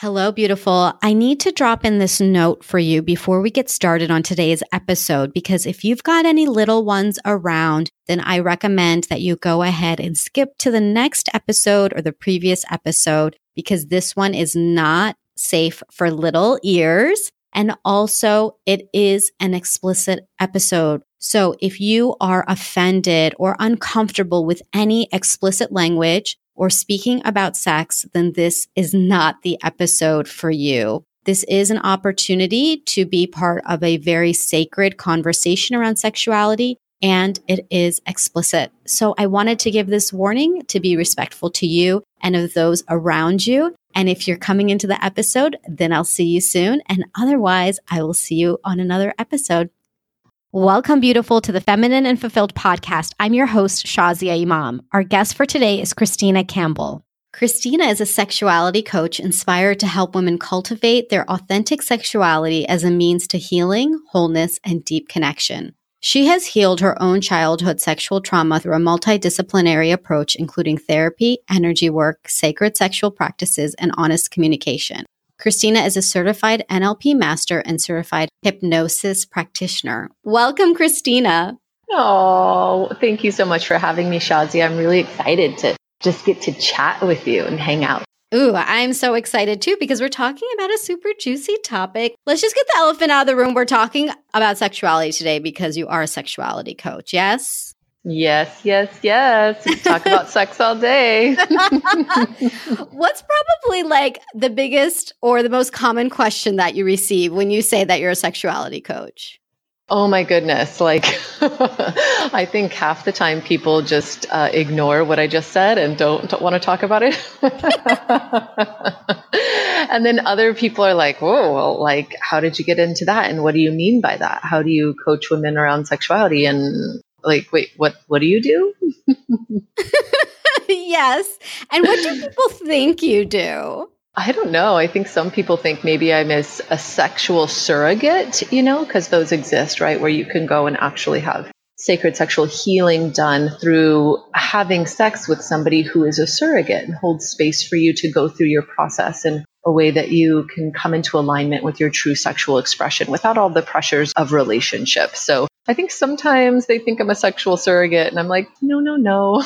Hello, beautiful. I need to drop in this note for you before we get started on today's episode because if you've got any little ones around, then I recommend that you go ahead and skip to the next episode or the previous episode because this one is not safe for little ears. And also, it is an explicit episode. So if you are offended or uncomfortable with any explicit language, or speaking about sex, then this is not the episode for you. This is an opportunity to be part of a very sacred conversation around sexuality and it is explicit. So I wanted to give this warning to be respectful to you and of those around you. And if you're coming into the episode, then I'll see you soon. And otherwise, I will see you on another episode. Welcome, beautiful, to the Feminine and Fulfilled podcast. I'm your host, Shazia Imam. Our guest for today is Christina Campbell. Christina is a sexuality coach inspired to help women cultivate their authentic sexuality as a means to healing, wholeness, and deep connection. She has healed her own childhood sexual trauma through a multidisciplinary approach, including therapy, energy work, sacred sexual practices, and honest communication. Christina is a certified NLP master and certified hypnosis practitioner. Welcome, Christina. Oh, thank you so much for having me, Shazi. I'm really excited to just get to chat with you and hang out. Ooh, I'm so excited too because we're talking about a super juicy topic. Let's just get the elephant out of the room. We're talking about sexuality today because you are a sexuality coach. Yes? Yes, yes, yes. We talk about sex all day. What's probably like the biggest or the most common question that you receive when you say that you're a sexuality coach? Oh my goodness. Like, I think half the time people just uh, ignore what I just said and don't, don't want to talk about it. and then other people are like, whoa, well, like, how did you get into that? And what do you mean by that? How do you coach women around sexuality? And like wait what what do you do yes and what do people think you do I don't know. I think some people think maybe I'm as a sexual surrogate, you know, because those exist, right? Where you can go and actually have sacred sexual healing done through having sex with somebody who is a surrogate and holds space for you to go through your process in a way that you can come into alignment with your true sexual expression without all the pressures of relationship. So I think sometimes they think I'm a sexual surrogate, and I'm like, no, no, no.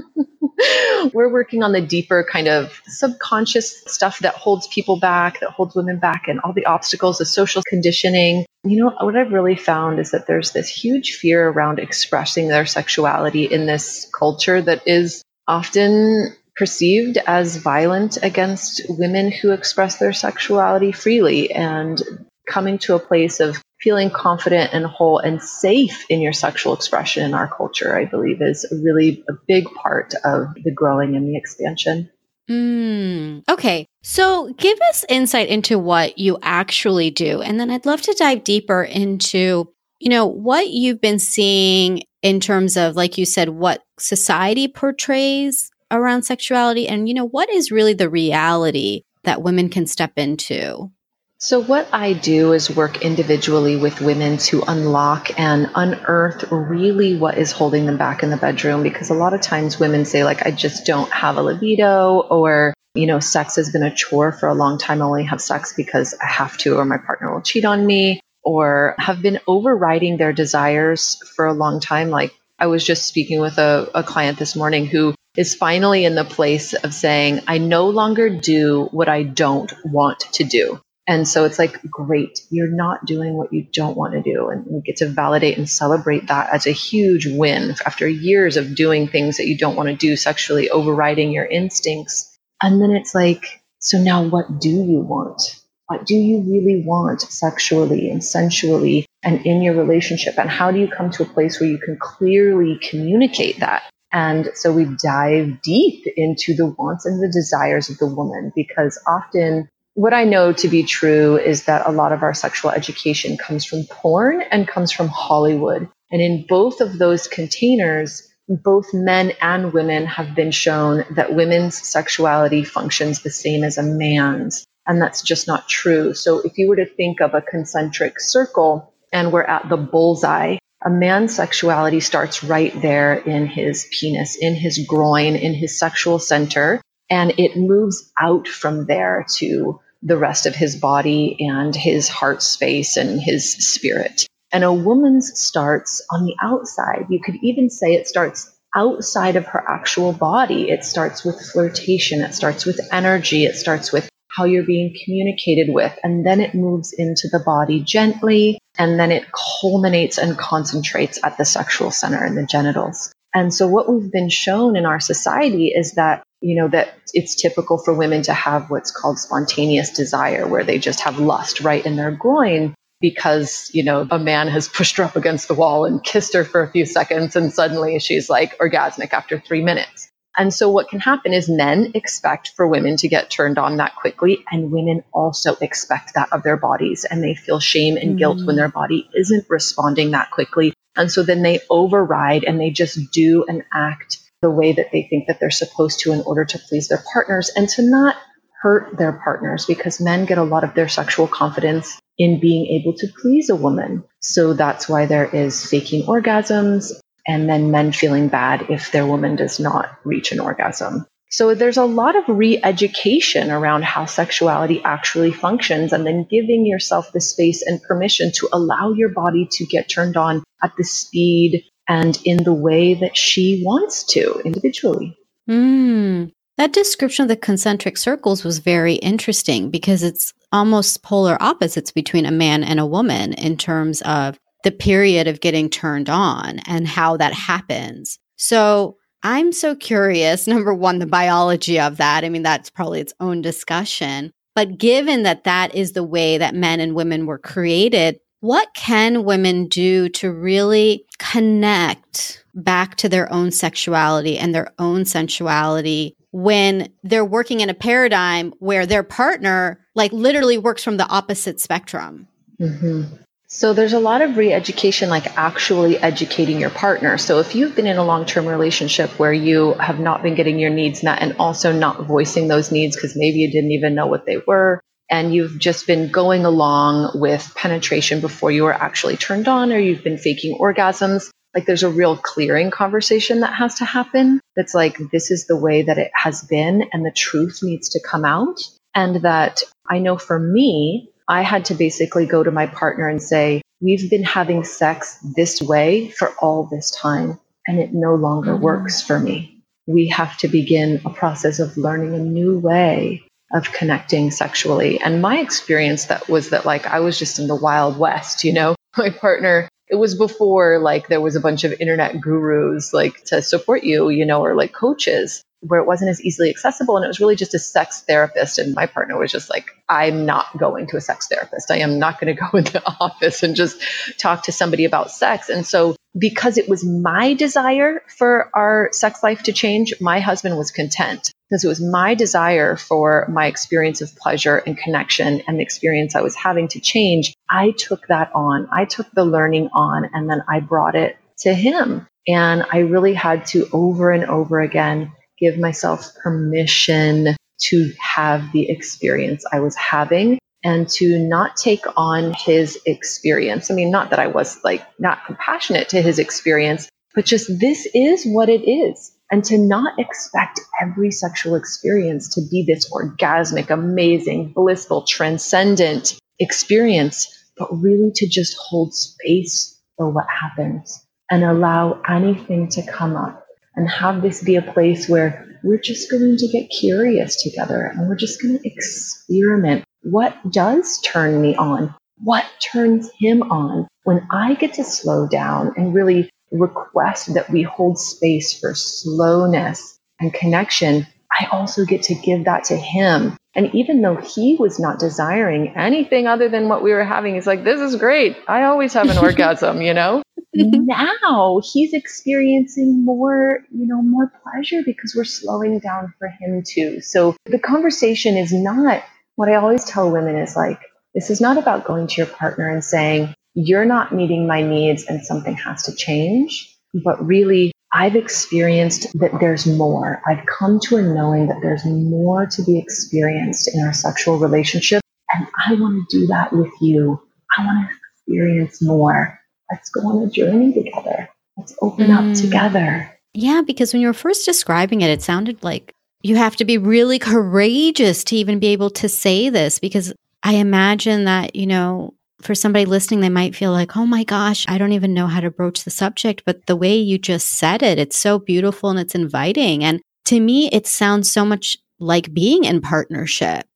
We're working on the deeper kind of subconscious stuff that holds people back, that holds women back, and all the obstacles, the social conditioning. You know, what I've really found is that there's this huge fear around expressing their sexuality in this culture that is often perceived as violent against women who express their sexuality freely and coming to a place of feeling confident and whole and safe in your sexual expression in our culture, I believe, is really a big part of the growing and the expansion. Mm, okay. So give us insight into what you actually do. And then I'd love to dive deeper into, you know, what you've been seeing in terms of, like you said, what society portrays around sexuality and, you know, what is really the reality that women can step into? So, what I do is work individually with women to unlock and unearth really what is holding them back in the bedroom. Because a lot of times women say, like, I just don't have a libido, or, you know, sex has been a chore for a long time. I only have sex because I have to, or my partner will cheat on me, or have been overriding their desires for a long time. Like, I was just speaking with a, a client this morning who is finally in the place of saying, I no longer do what I don't want to do. And so it's like, great, you're not doing what you don't want to do. And we get to validate and celebrate that as a huge win after years of doing things that you don't want to do sexually, overriding your instincts. And then it's like, so now what do you want? What do you really want sexually and sensually and in your relationship? And how do you come to a place where you can clearly communicate that? And so we dive deep into the wants and the desires of the woman because often what I know to be true is that a lot of our sexual education comes from porn and comes from Hollywood. And in both of those containers, both men and women have been shown that women's sexuality functions the same as a man's. And that's just not true. So if you were to think of a concentric circle and we're at the bullseye, a man's sexuality starts right there in his penis, in his groin, in his sexual center. And it moves out from there to the rest of his body and his heart space and his spirit. And a woman's starts on the outside. You could even say it starts outside of her actual body. It starts with flirtation, it starts with energy, it starts with how you're being communicated with, and then it moves into the body gently, and then it culminates and concentrates at the sexual center in the genitals. And so what we've been shown in our society is that you know that it's typical for women to have what's called spontaneous desire where they just have lust right in their groin because, you know, a man has pushed her up against the wall and kissed her for a few seconds and suddenly she's like orgasmic after three minutes. And so what can happen is men expect for women to get turned on that quickly and women also expect that of their bodies and they feel shame and mm. guilt when mm. their body isn't responding that quickly. And so then they override and they just do and act the way that they think that they're supposed to in order to please their partners and to not hurt their partners because men get a lot of their sexual confidence in being able to please a woman. So that's why there is faking orgasms and then men feeling bad if their woman does not reach an orgasm. So there's a lot of re-education around how sexuality actually functions and then giving yourself the space and permission to allow your body to get turned on at the speed and in the way that she wants to individually. Mm. That description of the concentric circles was very interesting because it's almost polar opposites between a man and a woman in terms of the period of getting turned on and how that happens. So I'm so curious. Number one, the biology of that. I mean, that's probably its own discussion. But given that that is the way that men and women were created, what can women do to really connect back to their own sexuality and their own sensuality when they're working in a paradigm where their partner like literally works from the opposite spectrum. Mm-hmm. So there's a lot of re-education, like actually educating your partner. So if you've been in a long-term relationship where you have not been getting your needs met and also not voicing those needs because maybe you didn't even know what they were, and you've just been going along with penetration before you were actually turned on, or you've been faking orgasms, like there's a real clearing conversation that has to happen that's like this is the way that it has been and the truth needs to come out and that i know for me i had to basically go to my partner and say we've been having sex this way for all this time and it no longer mm-hmm. works for me. We have to begin a process of learning a new way of connecting sexually. And my experience that was that like i was just in the wild west you know? My partner it was before like there was a bunch of internet gurus like to support you, you know, or like coaches where it wasn't as easily accessible. And it was really just a sex therapist. And my partner was just like, I'm not going to a sex therapist. I am not going to go into the office and just talk to somebody about sex. And so because it was my desire for our sex life to change, my husband was content because it was my desire for my experience of pleasure and connection and the experience I was having to change. I took that on. I took the learning on and then I brought it to him. And I really had to over and over again give myself permission to have the experience I was having and to not take on his experience. I mean, not that I was like not compassionate to his experience, but just this is what it is. And to not expect every sexual experience to be this orgasmic, amazing, blissful, transcendent experience, but really to just hold space for what happens and allow anything to come up and have this be a place where we're just going to get curious together and we're just going to experiment. What does turn me on? What turns him on? When I get to slow down and really request that we hold space for slowness and connection, I also get to give that to him. And even though he was not desiring anything other than what we were having, he's like, this is great. I always have an orgasm, you know? Mm-hmm. now he's experiencing more, you know, more pleasure because we're slowing down for him too. So the conversation is not what I always tell women is like, this is not about going to your partner and saying, you're not meeting my needs and something has to change, but really I've experienced that there's more. I've come to a knowing that there's more to be experienced in our sexual relationship. And I want to do that with you. I want to experience more let's go on a journey together. Let's open mm. up together. Yeah, because when you were first describing it, it sounded like you have to be really courageous to even be able to say this because I imagine that, you know, for somebody listening, they might feel like, oh my gosh, I don't even know how to broach the subject. But the way you just said it, it's so beautiful and it's inviting. And to me, it sounds so much like being in partnership.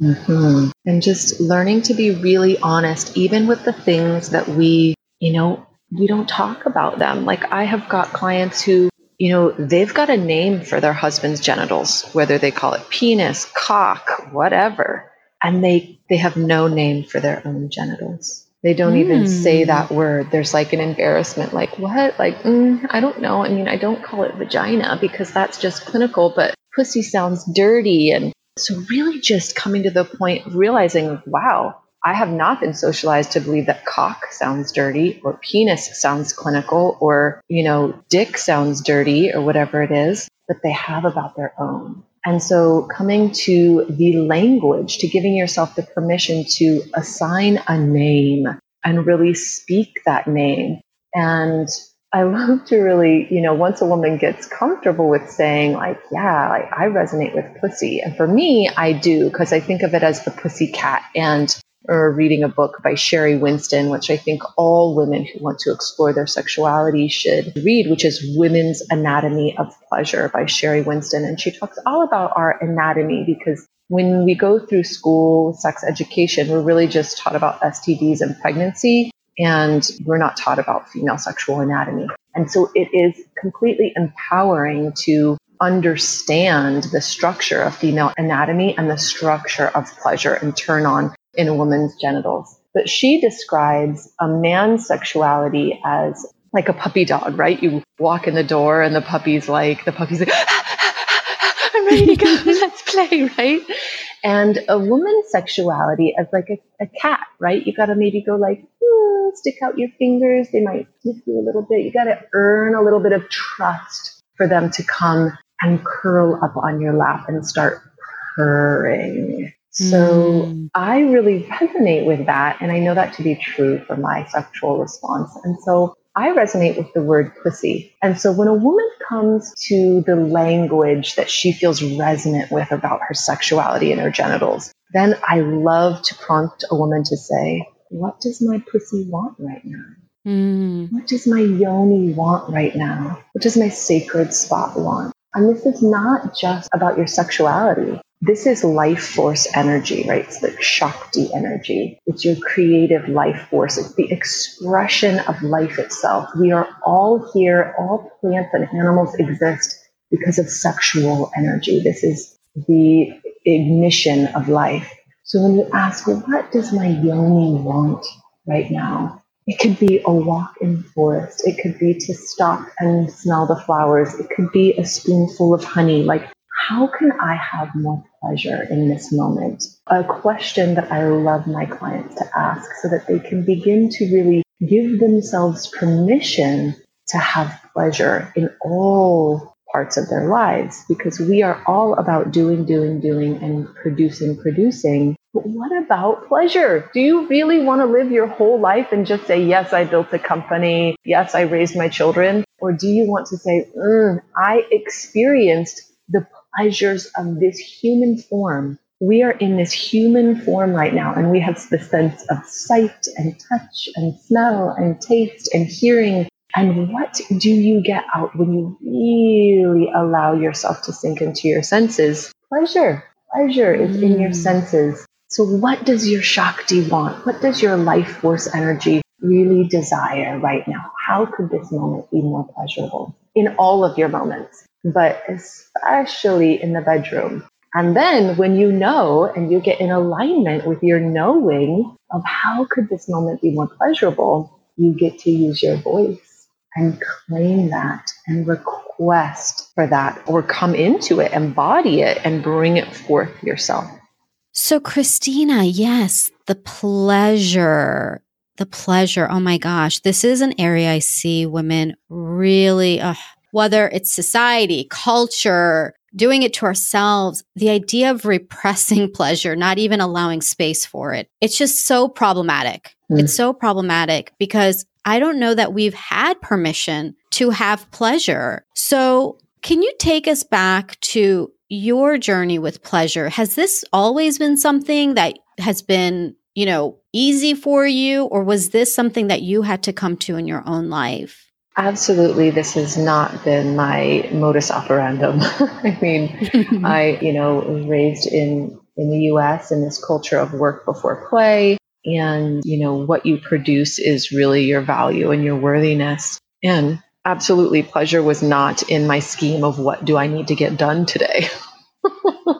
Mm-hmm. And just learning to be really honest, even with the things that we, you know, we don't talk about them. Like I have got clients who, you know, they've got a name for their husband's genitals, whether they call it penis, cock, whatever, and they they have no name for their own genitals. They don't mm. even say hmm. that word. There's like an embarrassment, like what? Like mm, I don't know. I mean, I don't call it vagina because that's just clinical, but pussy sounds dirty and so, really, just coming to the point, realizing, wow, I have not been socialized to believe that cock sounds dirty or penis sounds clinical or, you know, dick sounds dirty or whatever it is that they have about their own. And so coming to the language, to giving yourself the permission to assign a name and really speak that name and I love to really, you know, once a woman gets comfortable with saying, like, yeah, like, I resonate with pussy. And for me, I do, because I think of it as the pussy cat. And or reading a book by Sheri Winston, which I think all women who want to explore their sexuality should read, which is Women's Anatomy of Pleasure by Sheri Winston. And she talks all about our anatomy because when we go through school, sex education, we're really just taught about STDs and pregnancy and we're not taught about female sexual anatomy. And so it is completely empowering to understand the structure of female anatomy and the structure of pleasure and turn on in a woman's genitals. But she describes a man's sexuality as like a puppy dog, right? You walk in the door and the puppy's like, the puppy's like, I'm ready to go, let's play, right? And a woman's sexuality as like a, a cat, right? You got to maybe go like, hmm, stick out your fingers. They might sniff you a little bit. You got to earn a little bit of trust for them to come and curl up on your lap and start purring. So mm. I really resonate with that. And I know that to be true for my sexual response. And so I resonate with the word pussy. And so when a woman comes to the language that she feels resonant with about her sexuality and her genitals, then I love to prompt a woman to say, what does my pussy want right now? Mm. What does my yoni want right now? What does my sacred spot want? And this is not just about your sexuality. This is life force energy, right? It's the Shakti energy. It's your creative life force. It's the expression of life itself. We are all here, all plants and animals exist because of sexual energy. This is the ignition of life. So when you ask, what does my yoni want right now? It could be a walk in the forest. It could be to stop and smell the flowers. It could be a spoonful of honey. Like, how can I have more pleasure in this moment? A question that I love my clients to ask so that they can begin to really give themselves permission to have pleasure in all parts of their lives because we are all about doing, doing, doing, and producing, producing. But what about pleasure? Do you really want to live your whole life and just say, yes, I built a company. Yes, I raised my children. Or do you want to say, mm, I experienced the pleasures of this human form. We are in this human form right now, and we have the sense of sight and touch and smell and taste and hearing. And what do you get out when you really allow yourself to sink into your senses? Pleasure. Pleasure is in your mm. senses. So, what does your Shakti want? What does your life force energy really desire right now? How could this moment be more pleasurable in all of your moments, but especially in the bedroom? And then when you know and you get in alignment with your knowing of how could this moment be more pleasurable, you get to use your voice and claim that and request for that or come into it, embody it, and bring it forth yourself. So, Christina, yes, the pleasure, the pleasure. Oh my gosh, this is an area I see women really, whether it's society, culture, doing it to ourselves, the idea of repressing pleasure, not even allowing space for it. It's just so problematic. Mm. It's so problematic because I don't know that we've had permission to have pleasure. So, can you take us back to your journey with pleasure, has this always been something that has been, you know, easy for you, or was this something that you had to come to in your own life? Absolutely, this has not been my modus operandum. I mean, I, you know, raised in in the US in this culture of work before play and, you know, what you produce is really your value and your worthiness. And absolutely pleasure was not in my scheme of what do I need to get done today.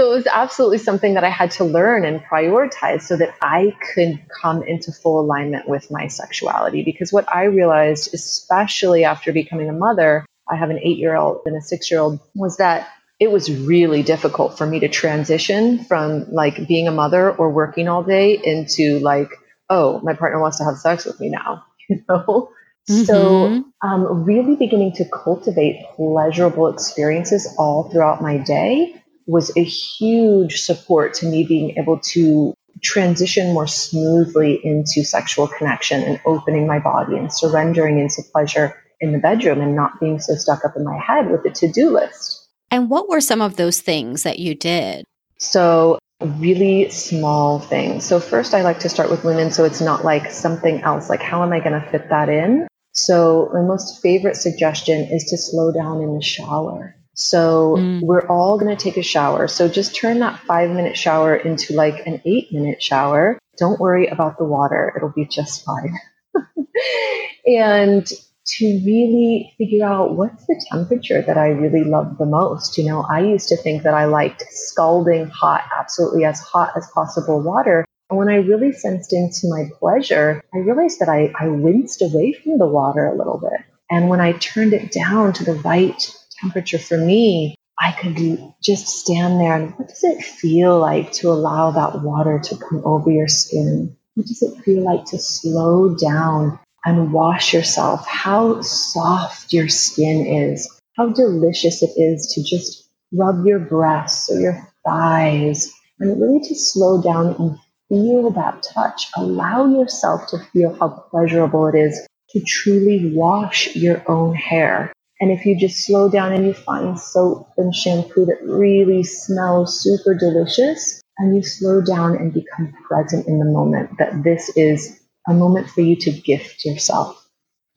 so it was absolutely something that I had to learn and prioritize so that I could come into full alignment with my sexuality. Because what I realized, especially after becoming a mother, I have an eight year old and a six year old, was that it was really difficult for me to transition from like being a mother or working all day into like, oh, my partner wants to have sex with me now, you know? Mm-hmm. So, um, really beginning to cultivate pleasurable experiences all throughout my day was a huge support to me being able to transition more smoothly into sexual connection and opening my body and surrendering into pleasure in the bedroom and not being so stuck up in my head with a to do list. And what were some of those things that you did? So, really small things. So, first, I like to start with women so it's not like something else, like how am I going to fit that in? So, my most favorite suggestion is to slow down in the shower. So, mm. we're all going to take a shower. So, just turn that five minute shower into like an eight minute shower. Don't worry about the water, it'll be just fine. and to really figure out what's the temperature that I really love the most. You know, I used to think that I liked scalding hot, absolutely as hot as possible water. And when I really sensed into my pleasure, I realized that I, I winced away from the water a little bit. And when I turned it down to the right temperature for me, I could just stand there and what does it feel like to allow that water to come over your skin? What does it feel like to slow down and wash yourself, how soft your skin is, how delicious it is to just rub your breasts or your thighs, and really to slow down and feel that touch. Allow yourself to feel how pleasurable it is to truly wash your own hair. And if you just slow down and you find soap and shampoo that really smells super delicious, and you slow down and become present in the moment that this is a moment for you to gift yourself.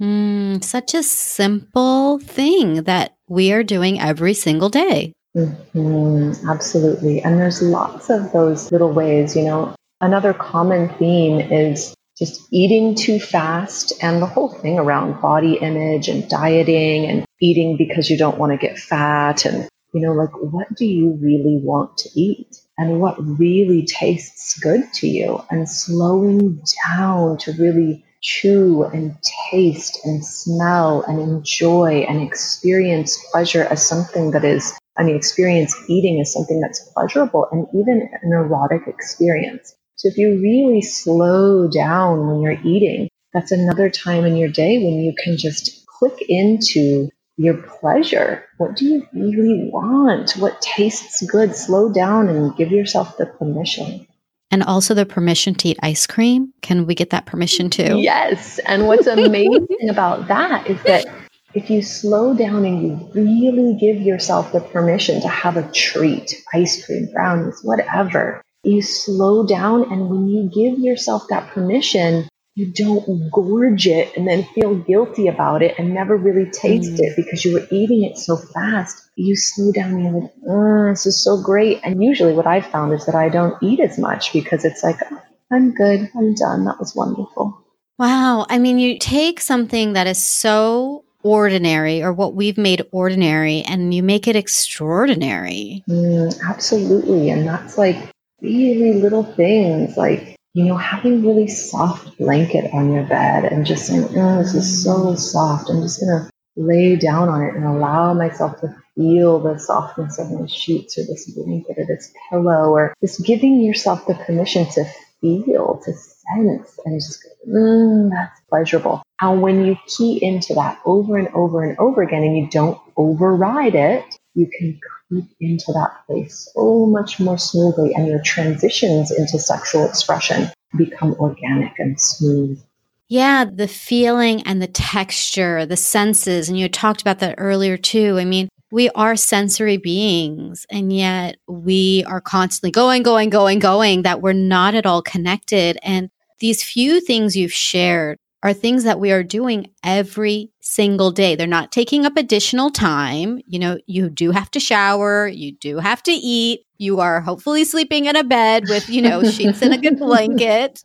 Mm, such a simple thing that we are doing every single day. Mm-hmm, absolutely. And there's lots of those little ways, you know. Another common theme is just eating too fast and the whole thing around body image and dieting and eating because you don't want to get fat and you know like what do you really want to eat and what really tastes good to you and slowing down to really chew and taste and smell and enjoy and experience pleasure as something that is I mean experience eating as something that's pleasurable and even an erotic experience. So if you really slow down when you're eating, that's another time in your day when you can just click into your pleasure. What do you really want? What tastes good? Slow down and give yourself the permission. And also the permission to eat ice cream. Can we get that permission too? Yes. And what's amazing about that is that if you slow down and you really give yourself the permission to have a treat, ice cream, brownies, whatever, you slow down. And when you give yourself that permission, you don't gorge it and then feel guilty about it and never really taste mm. it because you were eating it so fast. You slow down and you're like, oh, this is so great. And usually what I've found is that I don't eat as much because it's like, oh, I'm good. I'm done. That was wonderful. Wow. I mean, you take something that is so ordinary or what we've made ordinary and you make it extraordinary. Mm, absolutely. And that's like really little things like you know, having really soft blanket on your bed and just saying, oh, this is so soft. I'm just to lay down on it and allow myself to feel the softness of my sheets or this blanket or this pillow or just giving yourself the permission to feel, to sense and just, mm, that's pleasurable. And when you key into that over and over and over again and you don't override it, you can creep into that place so much more smoothly, and your transitions into sexual expression become organic and smooth. Yeah, the feeling and the texture, the senses, and you talked about that earlier too. I mean, we are sensory beings and yet we are constantly going, going, going, going, that we're not at all connected. And these few things you've shared are things that we are doing every single day. They're not taking up additional time. You know, you do have to shower, you do have to eat, you are hopefully sleeping in a bed with, you know, sheets and a good blanket.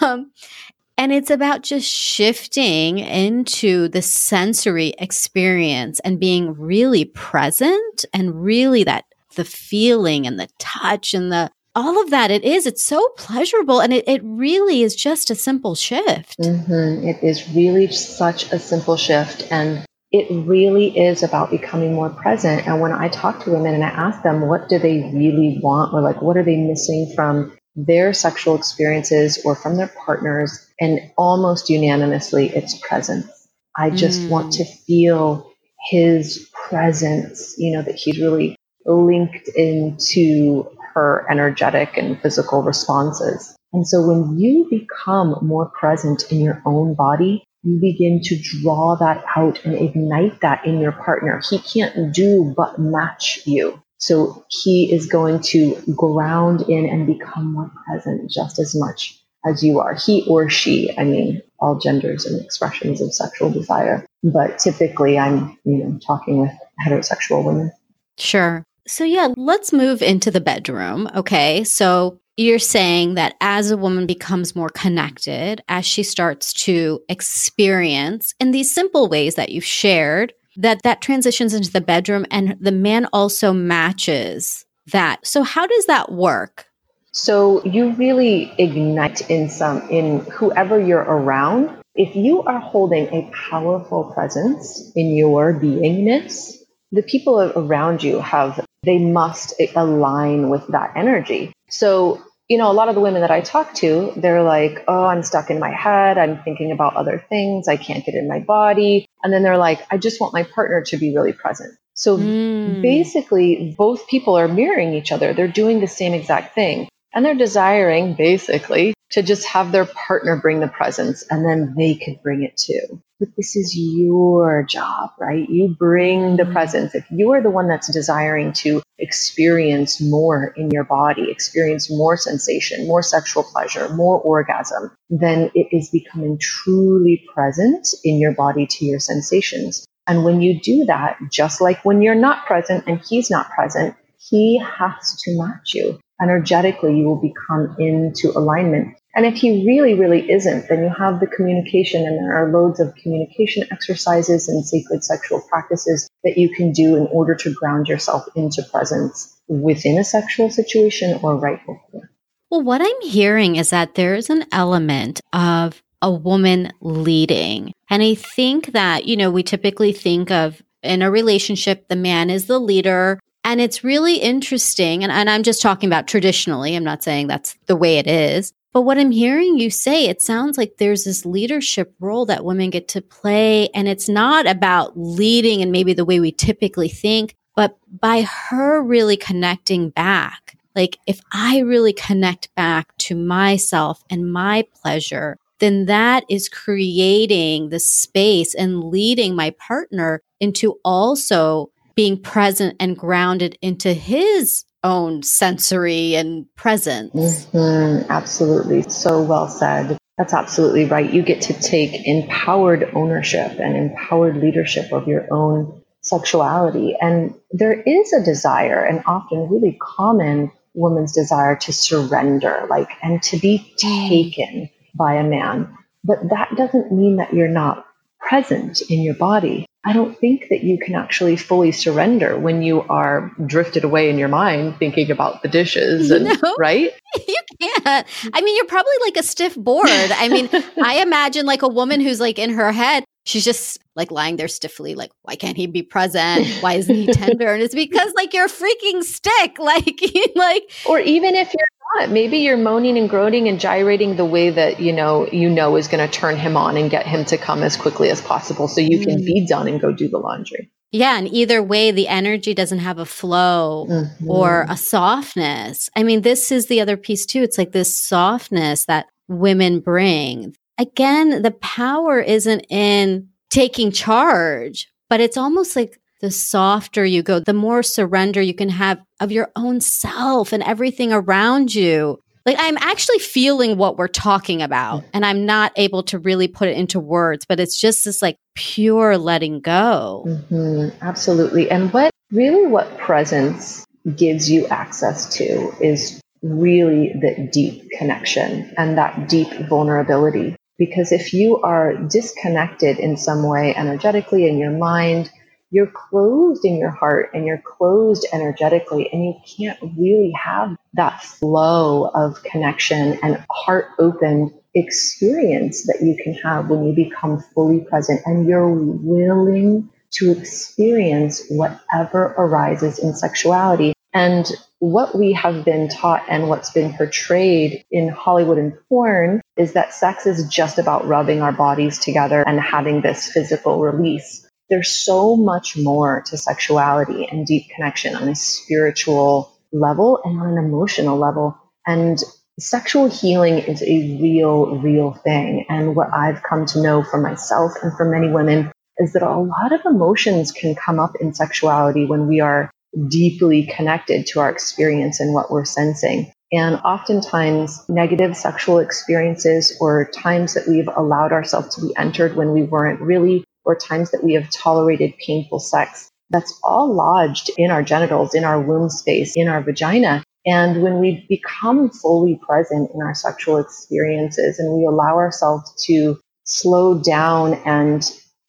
Um, and it's about just shifting into the sensory experience and being really present and really that the feeling and the touch and the all of that it is it's so pleasurable and it, it really is just a simple shift. Mm-hmm. it is really such a simple shift and it really is about becoming more present. And when i talk to women and i ask them what do they really want? or like what are they missing from their sexual experiences or from their partners? and almost unanimously it's presence. I just mm. want to feel his presence you know that he's really linked into her energetic and physical responses. And so when you become more present in your own body, you begin to draw that out and ignite that in your partner. He can't do but match you. So he is going to ground in and become more present just as much as you are. He or she, I mean, all genders and expressions of sexual desire. But typically I'm, you know, talking with heterosexual women. Sure. So, yeah, let's move into the bedroom. Okay. So, you're saying that as a woman becomes more connected, as she starts to experience in these simple ways that you've shared, that that transitions into the bedroom and the man also matches that. So, how does that work? So, you really ignite in some, in whoever you're around. If you are holding a powerful presence in your beingness, the people around you have they must align with that energy. So, you know, a lot of the women that I talk to, they're like, oh, I'm stuck in my head. I'm thinking about other things. I can't get in my body. And then they're like, I just want my partner to be really present. So mm. basically, both people are mirroring each other. They're doing the same exact thing. And they're desiring, basically, to just have their partner bring the presence and then they could bring it too. But this is your job, right? You bring the mm-hmm. presence. If you are the one that's desiring to experience more in your body, experience more sensation, more sexual pleasure, more orgasm, then it is becoming truly present in your body to your sensations. And when you do that, just like when you're not present and he's not present, he has to match you energetically you will become into alignment. And if he really, really isn't, then you have the communication, and there are loads of communication exercises and sacred sexual practices that you can do in order to ground yourself into presence within a sexual situation or right before. Well, what I'm hearing is that there's an element of a woman leading. And I think that, you know, we typically think of in a relationship, the man is the leader, and it's really interesting. And, and I'm just talking about traditionally. I'm not saying that's the way it is. But what I'm hearing you say, it sounds like there's this leadership role that women get to play. And it's not about leading and maybe the way we typically think, but by her really connecting back. Like if I really connect back to myself and my pleasure, then that is creating the space and leading my partner into also being present and grounded into his own sensory and presence. Mm-hmm, absolutely. So well said. That's absolutely right. You get to take empowered ownership and empowered leadership of your own sexuality. And there is a desire, and often really common woman's desire to surrender, like, and to be taken by a man. But that doesn't mean that you're not present in your body. I don't think that you can actually fully surrender when you are drifted away in your mind thinking about the dishes and no, right? You can't. I mean, you're probably like a stiff board. I mean, I imagine like a woman who's like in her head, she's just like lying there stiffly, like, why can't he be present? Why isn't he tender? And it's because like you're freaking stick. Like, like Or even if you're not. Maybe you're moaning and groaning and gyrating the way that you know you know is going to turn him on and get him to come as quickly as possible, so you can mm. be done and go do the laundry. Yeah, and either way, the energy doesn't have a flow mm-hmm. or a softness. I mean, this is the other piece too. It's like this softness that women bring. Again, the power isn't in taking charge, but it's almost like the softer you go, the more surrender you can have of your own self and everything around you. Like I'm actually feeling what we're talking about and I'm not able to really put it into words, but it's just this like pure letting go. Mm-hmm, absolutely. And what really what presence gives you access to is really the deep connection and that deep vulnerability. Because if you are disconnected in some way energetically in your mind, you're closed in your heart and you're closed energetically, and you can't really have that flow of connection and heart opened experience that you can have when you become fully present and you're willing to experience whatever arises in sexuality. And what we have been taught and what's been portrayed in Hollywood and porn is that sex is just about rubbing our bodies together and having this physical release. There's so much more to sexuality and deep connection on a spiritual level and on an emotional level. And sexual healing is a real, real thing. And what I've come to know for myself and for many women is that a lot of emotions can come up in sexuality when we are deeply connected to our experience and what we're sensing. And oftentimes, negative sexual experiences or times that we've allowed ourselves to be entered when we weren't really, or times that we have tolerated painful sex, that's all lodged in our genitals, in our womb space, in our vagina. And when we become fully present in our sexual experiences and we allow ourselves to slow down and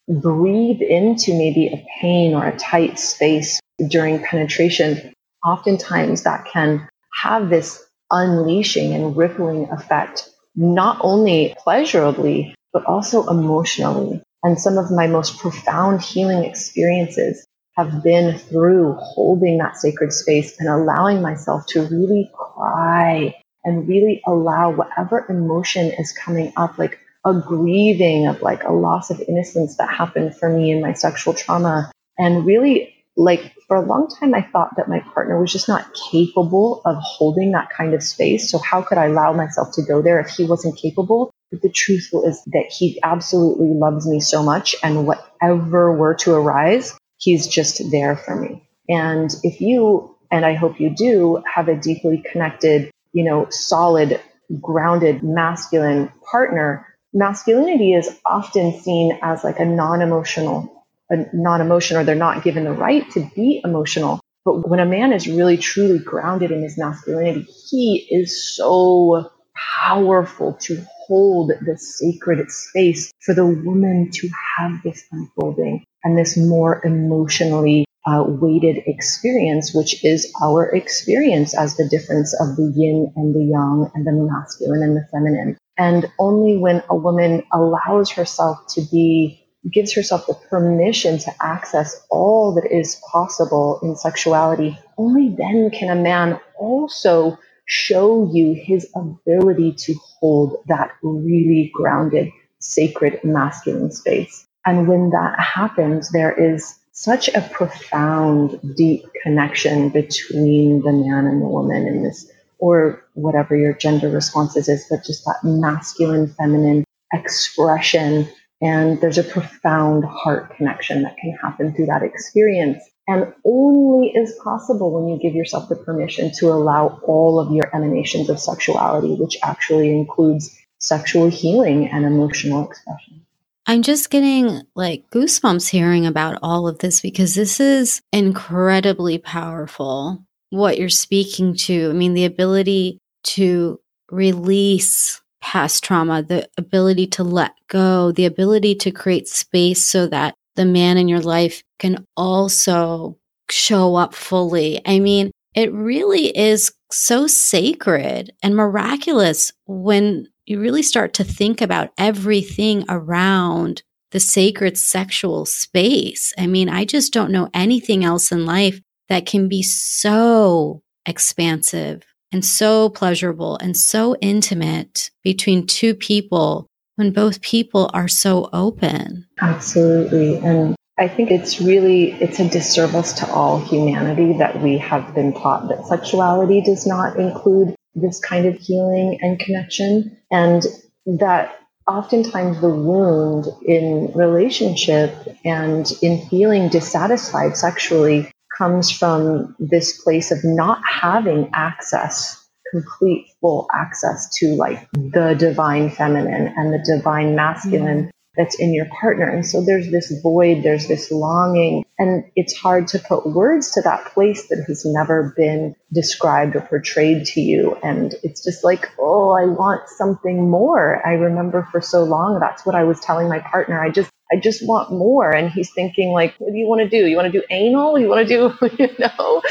breathe into maybe a pain or a tight space during penetration, oftentimes that can have this unleashing and rippling effect, not only pleasurably, but also emotionally. And some of my most profound healing experiences have been through holding that sacred space and allowing myself to really cry and really allow whatever emotion is coming up, like a grieving of like a loss of innocence that happened for me in my sexual trauma. And really, like for a long time, I thought that my partner was just not capable of holding that kind of space. So, how could I allow myself to go there if he wasn't capable? But the truth is that he absolutely loves me so much. And whatever were to arise, he's just there for me. And if you, and I hope you do, have a deeply connected, you know, solid, grounded, masculine partner, masculinity is often seen as like a non-emotional, a non-emotion, or they're not given the right to be emotional. But when a man is really truly grounded in his masculinity, he is so powerful to hold the sacred space for the woman to have this unfolding and this more emotionally uh, weighted experience, which is our experience as the difference of the yin and the yang and the masculine and the feminine. And only when a woman allows herself to be, gives herself the permission to access all that is possible in sexuality, only then can a man also show you his ability to hold that really grounded, sacred masculine space. And when that happens, there is such a profound, deep connection between the man and the woman in this or whatever your gender responses is, but just that masculine, feminine expression. And there's a profound heart connection that can happen through that experience. And only is possible when you give yourself the permission to allow all of your emanations of sexuality, which actually includes sexual healing and emotional expression. I'm just getting like goosebumps hearing about all of this because this is incredibly powerful what you're speaking to. I mean, the ability to release past trauma, the ability to let go, the ability to create space so that the man in your life can also show up fully. I mean, it really is so sacred and miraculous when you really start to think about everything around the sacred sexual space. I mean, I just don't know anything else in life that can be so expansive and so pleasurable and so intimate between two people when both people are so open. Absolutely. And I think it's really it's a disservice to all humanity that we have been taught that sexuality does not include this kind of healing and connection and that oftentimes the wound in relationship and in feeling dissatisfied sexually comes from this place of not having access complete full access to like the divine feminine and the divine masculine mm-hmm. that's in your partner. And so there's this void, there's this longing, and it's hard to put words to that place that has never been described or portrayed to you. And it's just like, oh, I want something more. I remember for so long, that's what I was telling my partner. I just, I just want more. And he's thinking like, what do you want to do? You want to do anal? You want to do, you know?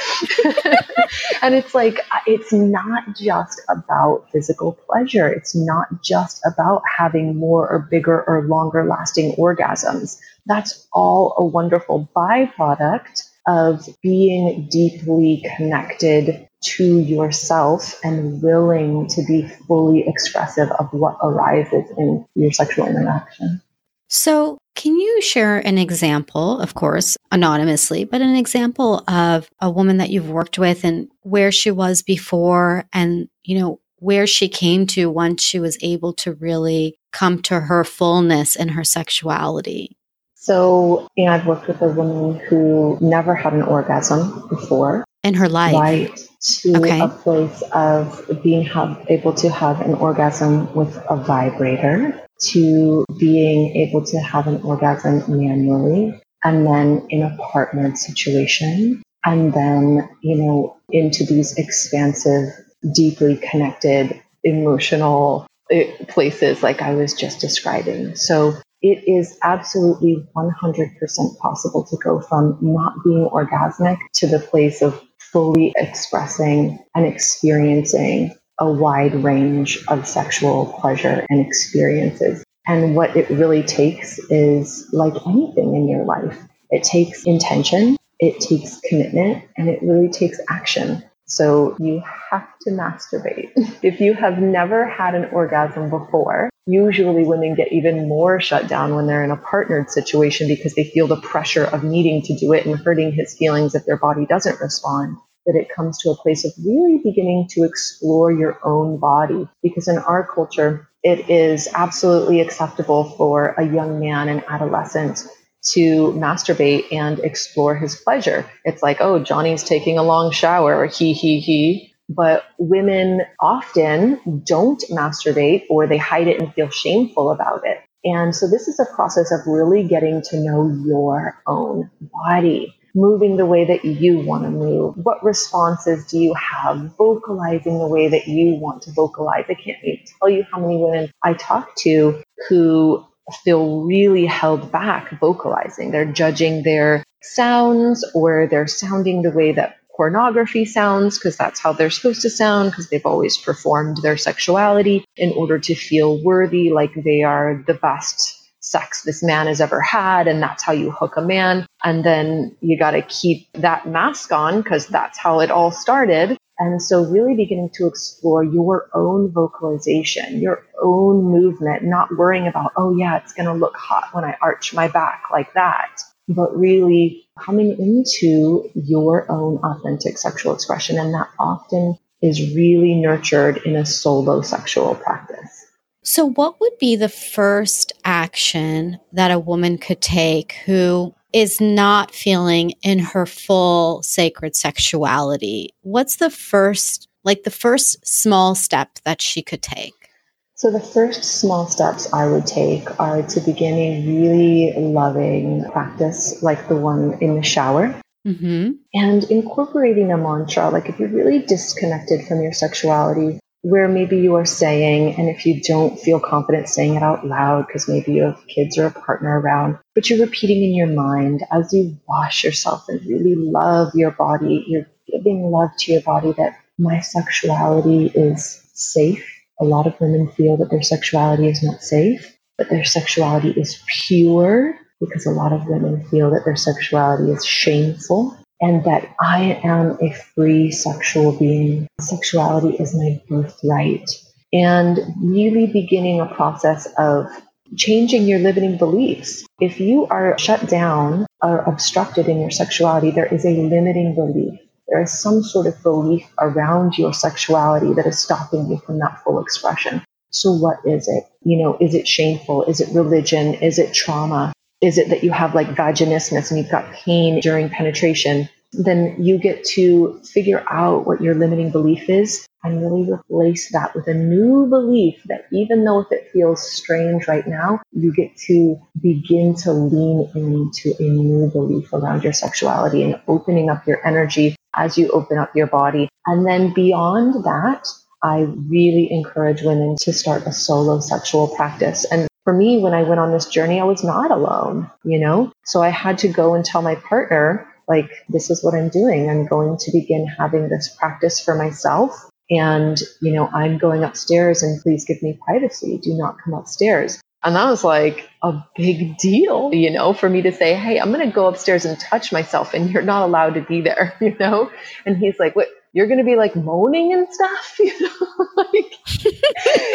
and it's like, uh, it's not just about physical pleasure. It's not just about having more or bigger or longer lasting orgasms. That's all a wonderful byproduct of being deeply connected to yourself and willing to be fully expressive of what arises in your sexual interaction. So, can you share an example, of course, anonymously, but an example of a woman that you've worked with and where she was before and, you know, where she came to once she was able to really come to her fullness in her sexuality? So, you know, I've worked with a woman who never had an orgasm before. In her life. Right. To okay. a place of being have, able to have an orgasm with a vibrator to being able to have an orgasm manually and then in a partnered situation and then, you know, into these expansive, deeply connected, emotional eh, places like I was just describing. So it is absolutely 100% possible to go from not being orgasmic to the place of fully expressing and experiencing a wide range of sexual pleasure and experiences. And what it really takes is like anything in your life, it takes intention, it takes commitment, and it really takes action. So you have to masturbate. If you have never had an orgasm before, usually women get even more shut down when they're in a partnered situation because they feel the pressure of needing to do it and hurting his feelings if their body doesn't respond that it comes to a place of really beginning to explore your own body. Because in our culture, it is absolutely acceptable for a young man and adolescent to masturbate and explore his pleasure. It's like, oh, Johnny's taking a long shower, he, he, he. But women often don't masturbate or they hide it and feel shameful about it. And so this is a process of really getting to know your own body moving the way that you want to move? What responses do you have? Vocalizing the way that you want to vocalize. I can't even tell you how many women I talk to who feel really held back vocalizing. They're judging their sounds or they're sounding the way that pornography sounds because that's how they're supposed to sound because they've always performed their sexuality in order to feel worthy like they are the best sex this man has ever had and that's how you hook a man. And then you got to keep that mask on because that's how it all started. And so really beginning to explore your own vocalization your own movement not worrying about oh yeah it's going to look hot when i arch my back like that but really coming into your own authentic sexual expression and that often is really nurtured in a solo sexual practice so, what would be the first action that a woman could take who is not feeling in her full sacred sexuality? What's the first, like the first small step that she could take? So, the first small steps I would take are to begin a really loving practice like the one in the shower. Mm-hmm. And incorporating a mantra, like if you're really disconnected from your sexuality, where maybe you are saying, and if you don't feel confident saying it out loud because maybe you have kids or a partner around, but you're repeating in your mind as you wash yourself and really love your body, you're giving love to your body that my sexuality is safe. A lot of women feel that their sexuality is not safe, but their sexuality is pure because a lot of women feel that their sexuality is shameful and that I am a free sexual being. Sexuality is my birthright. And really beginning a process of changing your limiting beliefs. If you are shut down or obstructed in your sexuality, there is a limiting belief. There is some sort of belief around your sexuality that is stopping you from that full expression. So what is it? You know, is it shameful? Is it religion? Is it trauma? Is it that you have like vaginismus and you've got pain during penetration? Then you get to figure out what your limiting belief is and really replace that with a new belief that even though if it feels strange right now, you get to begin to lean into a new belief around your sexuality and opening up your energy as you open up your body. And then beyond that, I really encourage women to start a solo sexual practice. And for me, when I went on this journey, I was not alone, you know? So I had to go and tell my partner, like, this is what I'm doing. I'm going to begin having this practice for myself. And, you know, I'm going upstairs and please give me privacy. Do not come upstairs. And that was like a big deal, you know, for me to say, Hey, I'm going to go upstairs and touch myself and you're not allowed to be there, you know? And he's like, What? You're going to be like moaning and stuff, you know? like,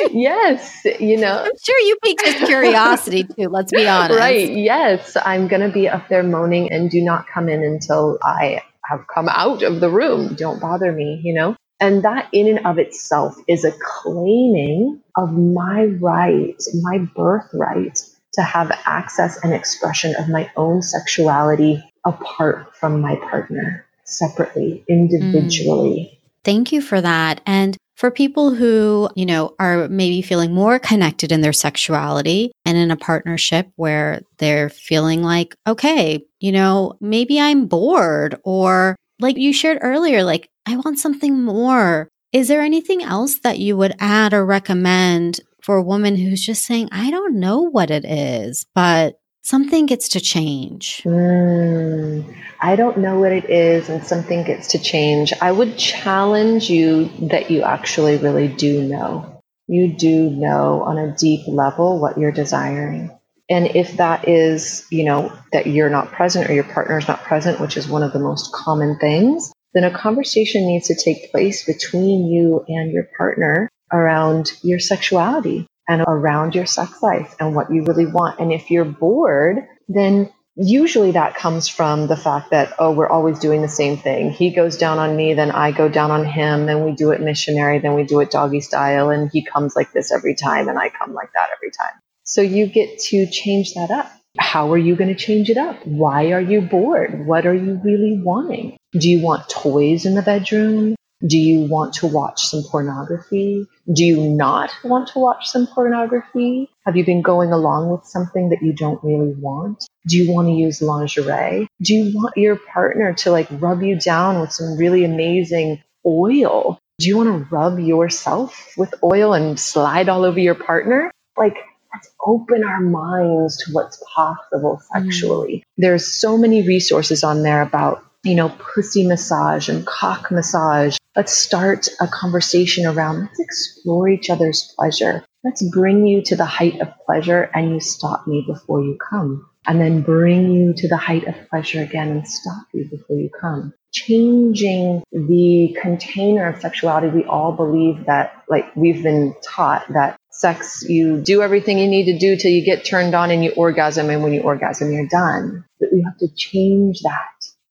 yes, you know. I'm sure you piqued his curiosity too, let's be honest. Right. Yes. I'm going to be up there moaning and do not come in until I have come out of the room. Don't bother me, you know? And that in and of itself is a claiming of my right, my birthright to have access and expression of my own sexuality apart from my partner, separately, individually. Mm. Thank you for that. And for people who, you know, are maybe feeling more connected in their sexuality and in a partnership where they're feeling like, okay, you know, maybe I'm bored or like you shared earlier, like, I want something more. Is there anything else that you would add or recommend for a woman who's just saying, I don't know what it is, but something gets to change? Mm, I don't know what it is, and something gets to change. I would challenge you that you actually really do know. You do know on a deep level what you're desiring. And if that is, you know, that you're not present or your partner is not present, which is one of the most common things, then a conversation needs to take place between you and your partner around your sexuality and around your sex life and what you really want. And if you're bored, then usually that comes from the fact that, oh, we're always doing the same thing. He goes down on me, then I go down on him, then we do it missionary, then we do it doggy style, and he comes like this every time, and I come like that every time. So you get to change that up. How are you going to change it up? Why are you bored? What are you really wanting? Do you want toys in the bedroom? Do you want to watch some pornography? Do you not want to watch some pornography? Have you been going along with something that you don't really want? Do you want to use lingerie? Do you want your partner to like rub you down with some really amazing oil? Do you want to rub yourself with oil and slide all over your partner? Like, let's open our minds to what's possible sexually. Mm. There's so many resources on there about, you know, pussy massage and cock massage. Let's start a conversation around let's explore each other's pleasure. Let's bring you to the height of pleasure and you stop me before you come. And then bring you to the height of pleasure again and stop you before you come. Changing the container of sexuality, we all believe that, like, we've been taught that sex, you do everything you need to do till you get turned on and you orgasm. And when you orgasm, you're done. But we have to change that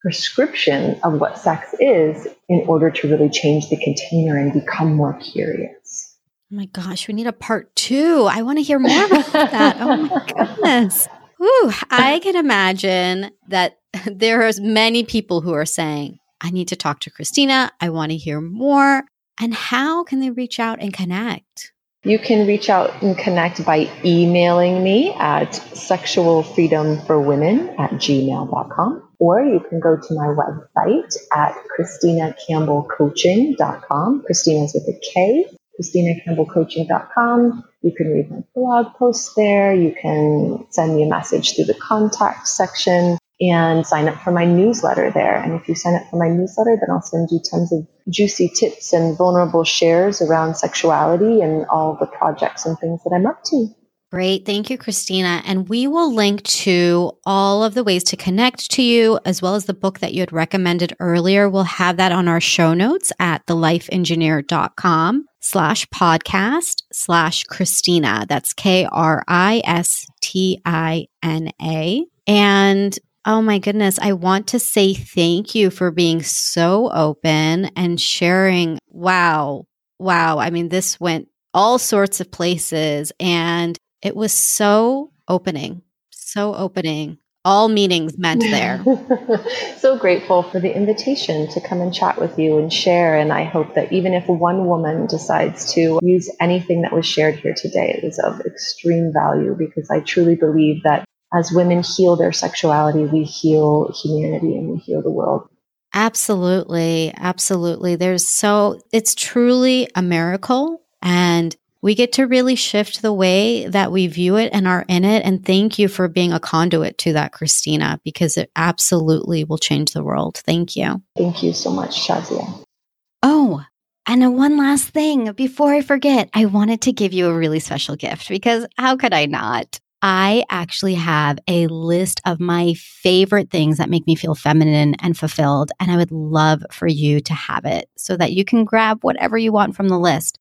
prescription of what sex is in order to really change the container and become more curious. Oh my gosh, we need a part two. I want to hear more about that. Oh my goodness. Ooh, I can imagine that there are many people who are saying, I need to talk to Kristina. I want to hear more. And how can they reach out and connect? You can reach out and connect by emailing me at sexualfreedomforwomen at gmail.com. Or you can go to my website at kristinacampbellcoaching.com. Kristina's with a K, kristinacampbellcoaching.com. You can read my blog posts there. You can send me a message through the contact section and sign up for my newsletter there. And if you sign up for my newsletter, then I'll send you tons of juicy tips and vulnerable shares around sexuality and all the projects and things that I'm up to. Great. Thank you, Kristina. And we will link to all of the ways to connect to you, as well as the book that you had recommended earlier. We'll have that on our show notes at thelifeengineer.com slash podcast slash Kristina. That's K R I S T I N A. And Oh my goodness. I want to say thank you for being so open and sharing. Wow. Wow. I mean, this went all sorts of places. And it was so opening, so opening. All meanings meant there. so grateful for the invitation to come and chat with you and share. And I hope that even if one woman decides to use anything that was shared here today, it was of extreme value because I truly believe that as women heal their sexuality, we heal humanity and we heal the world. Absolutely. Absolutely. There's so, it's truly a miracle. And we get to really shift the way that we view it and are in it. And thank you for being a conduit to that, Kristina, because it absolutely will change the world. Thank you. Thank you so much, Shazia. Oh, and one last thing before I forget, I wanted to give you a really special gift because how could I not? I actually have a list of my favorite things that make me feel feminine and fulfilled. And I would love for you to have it so that you can grab whatever you want from the list.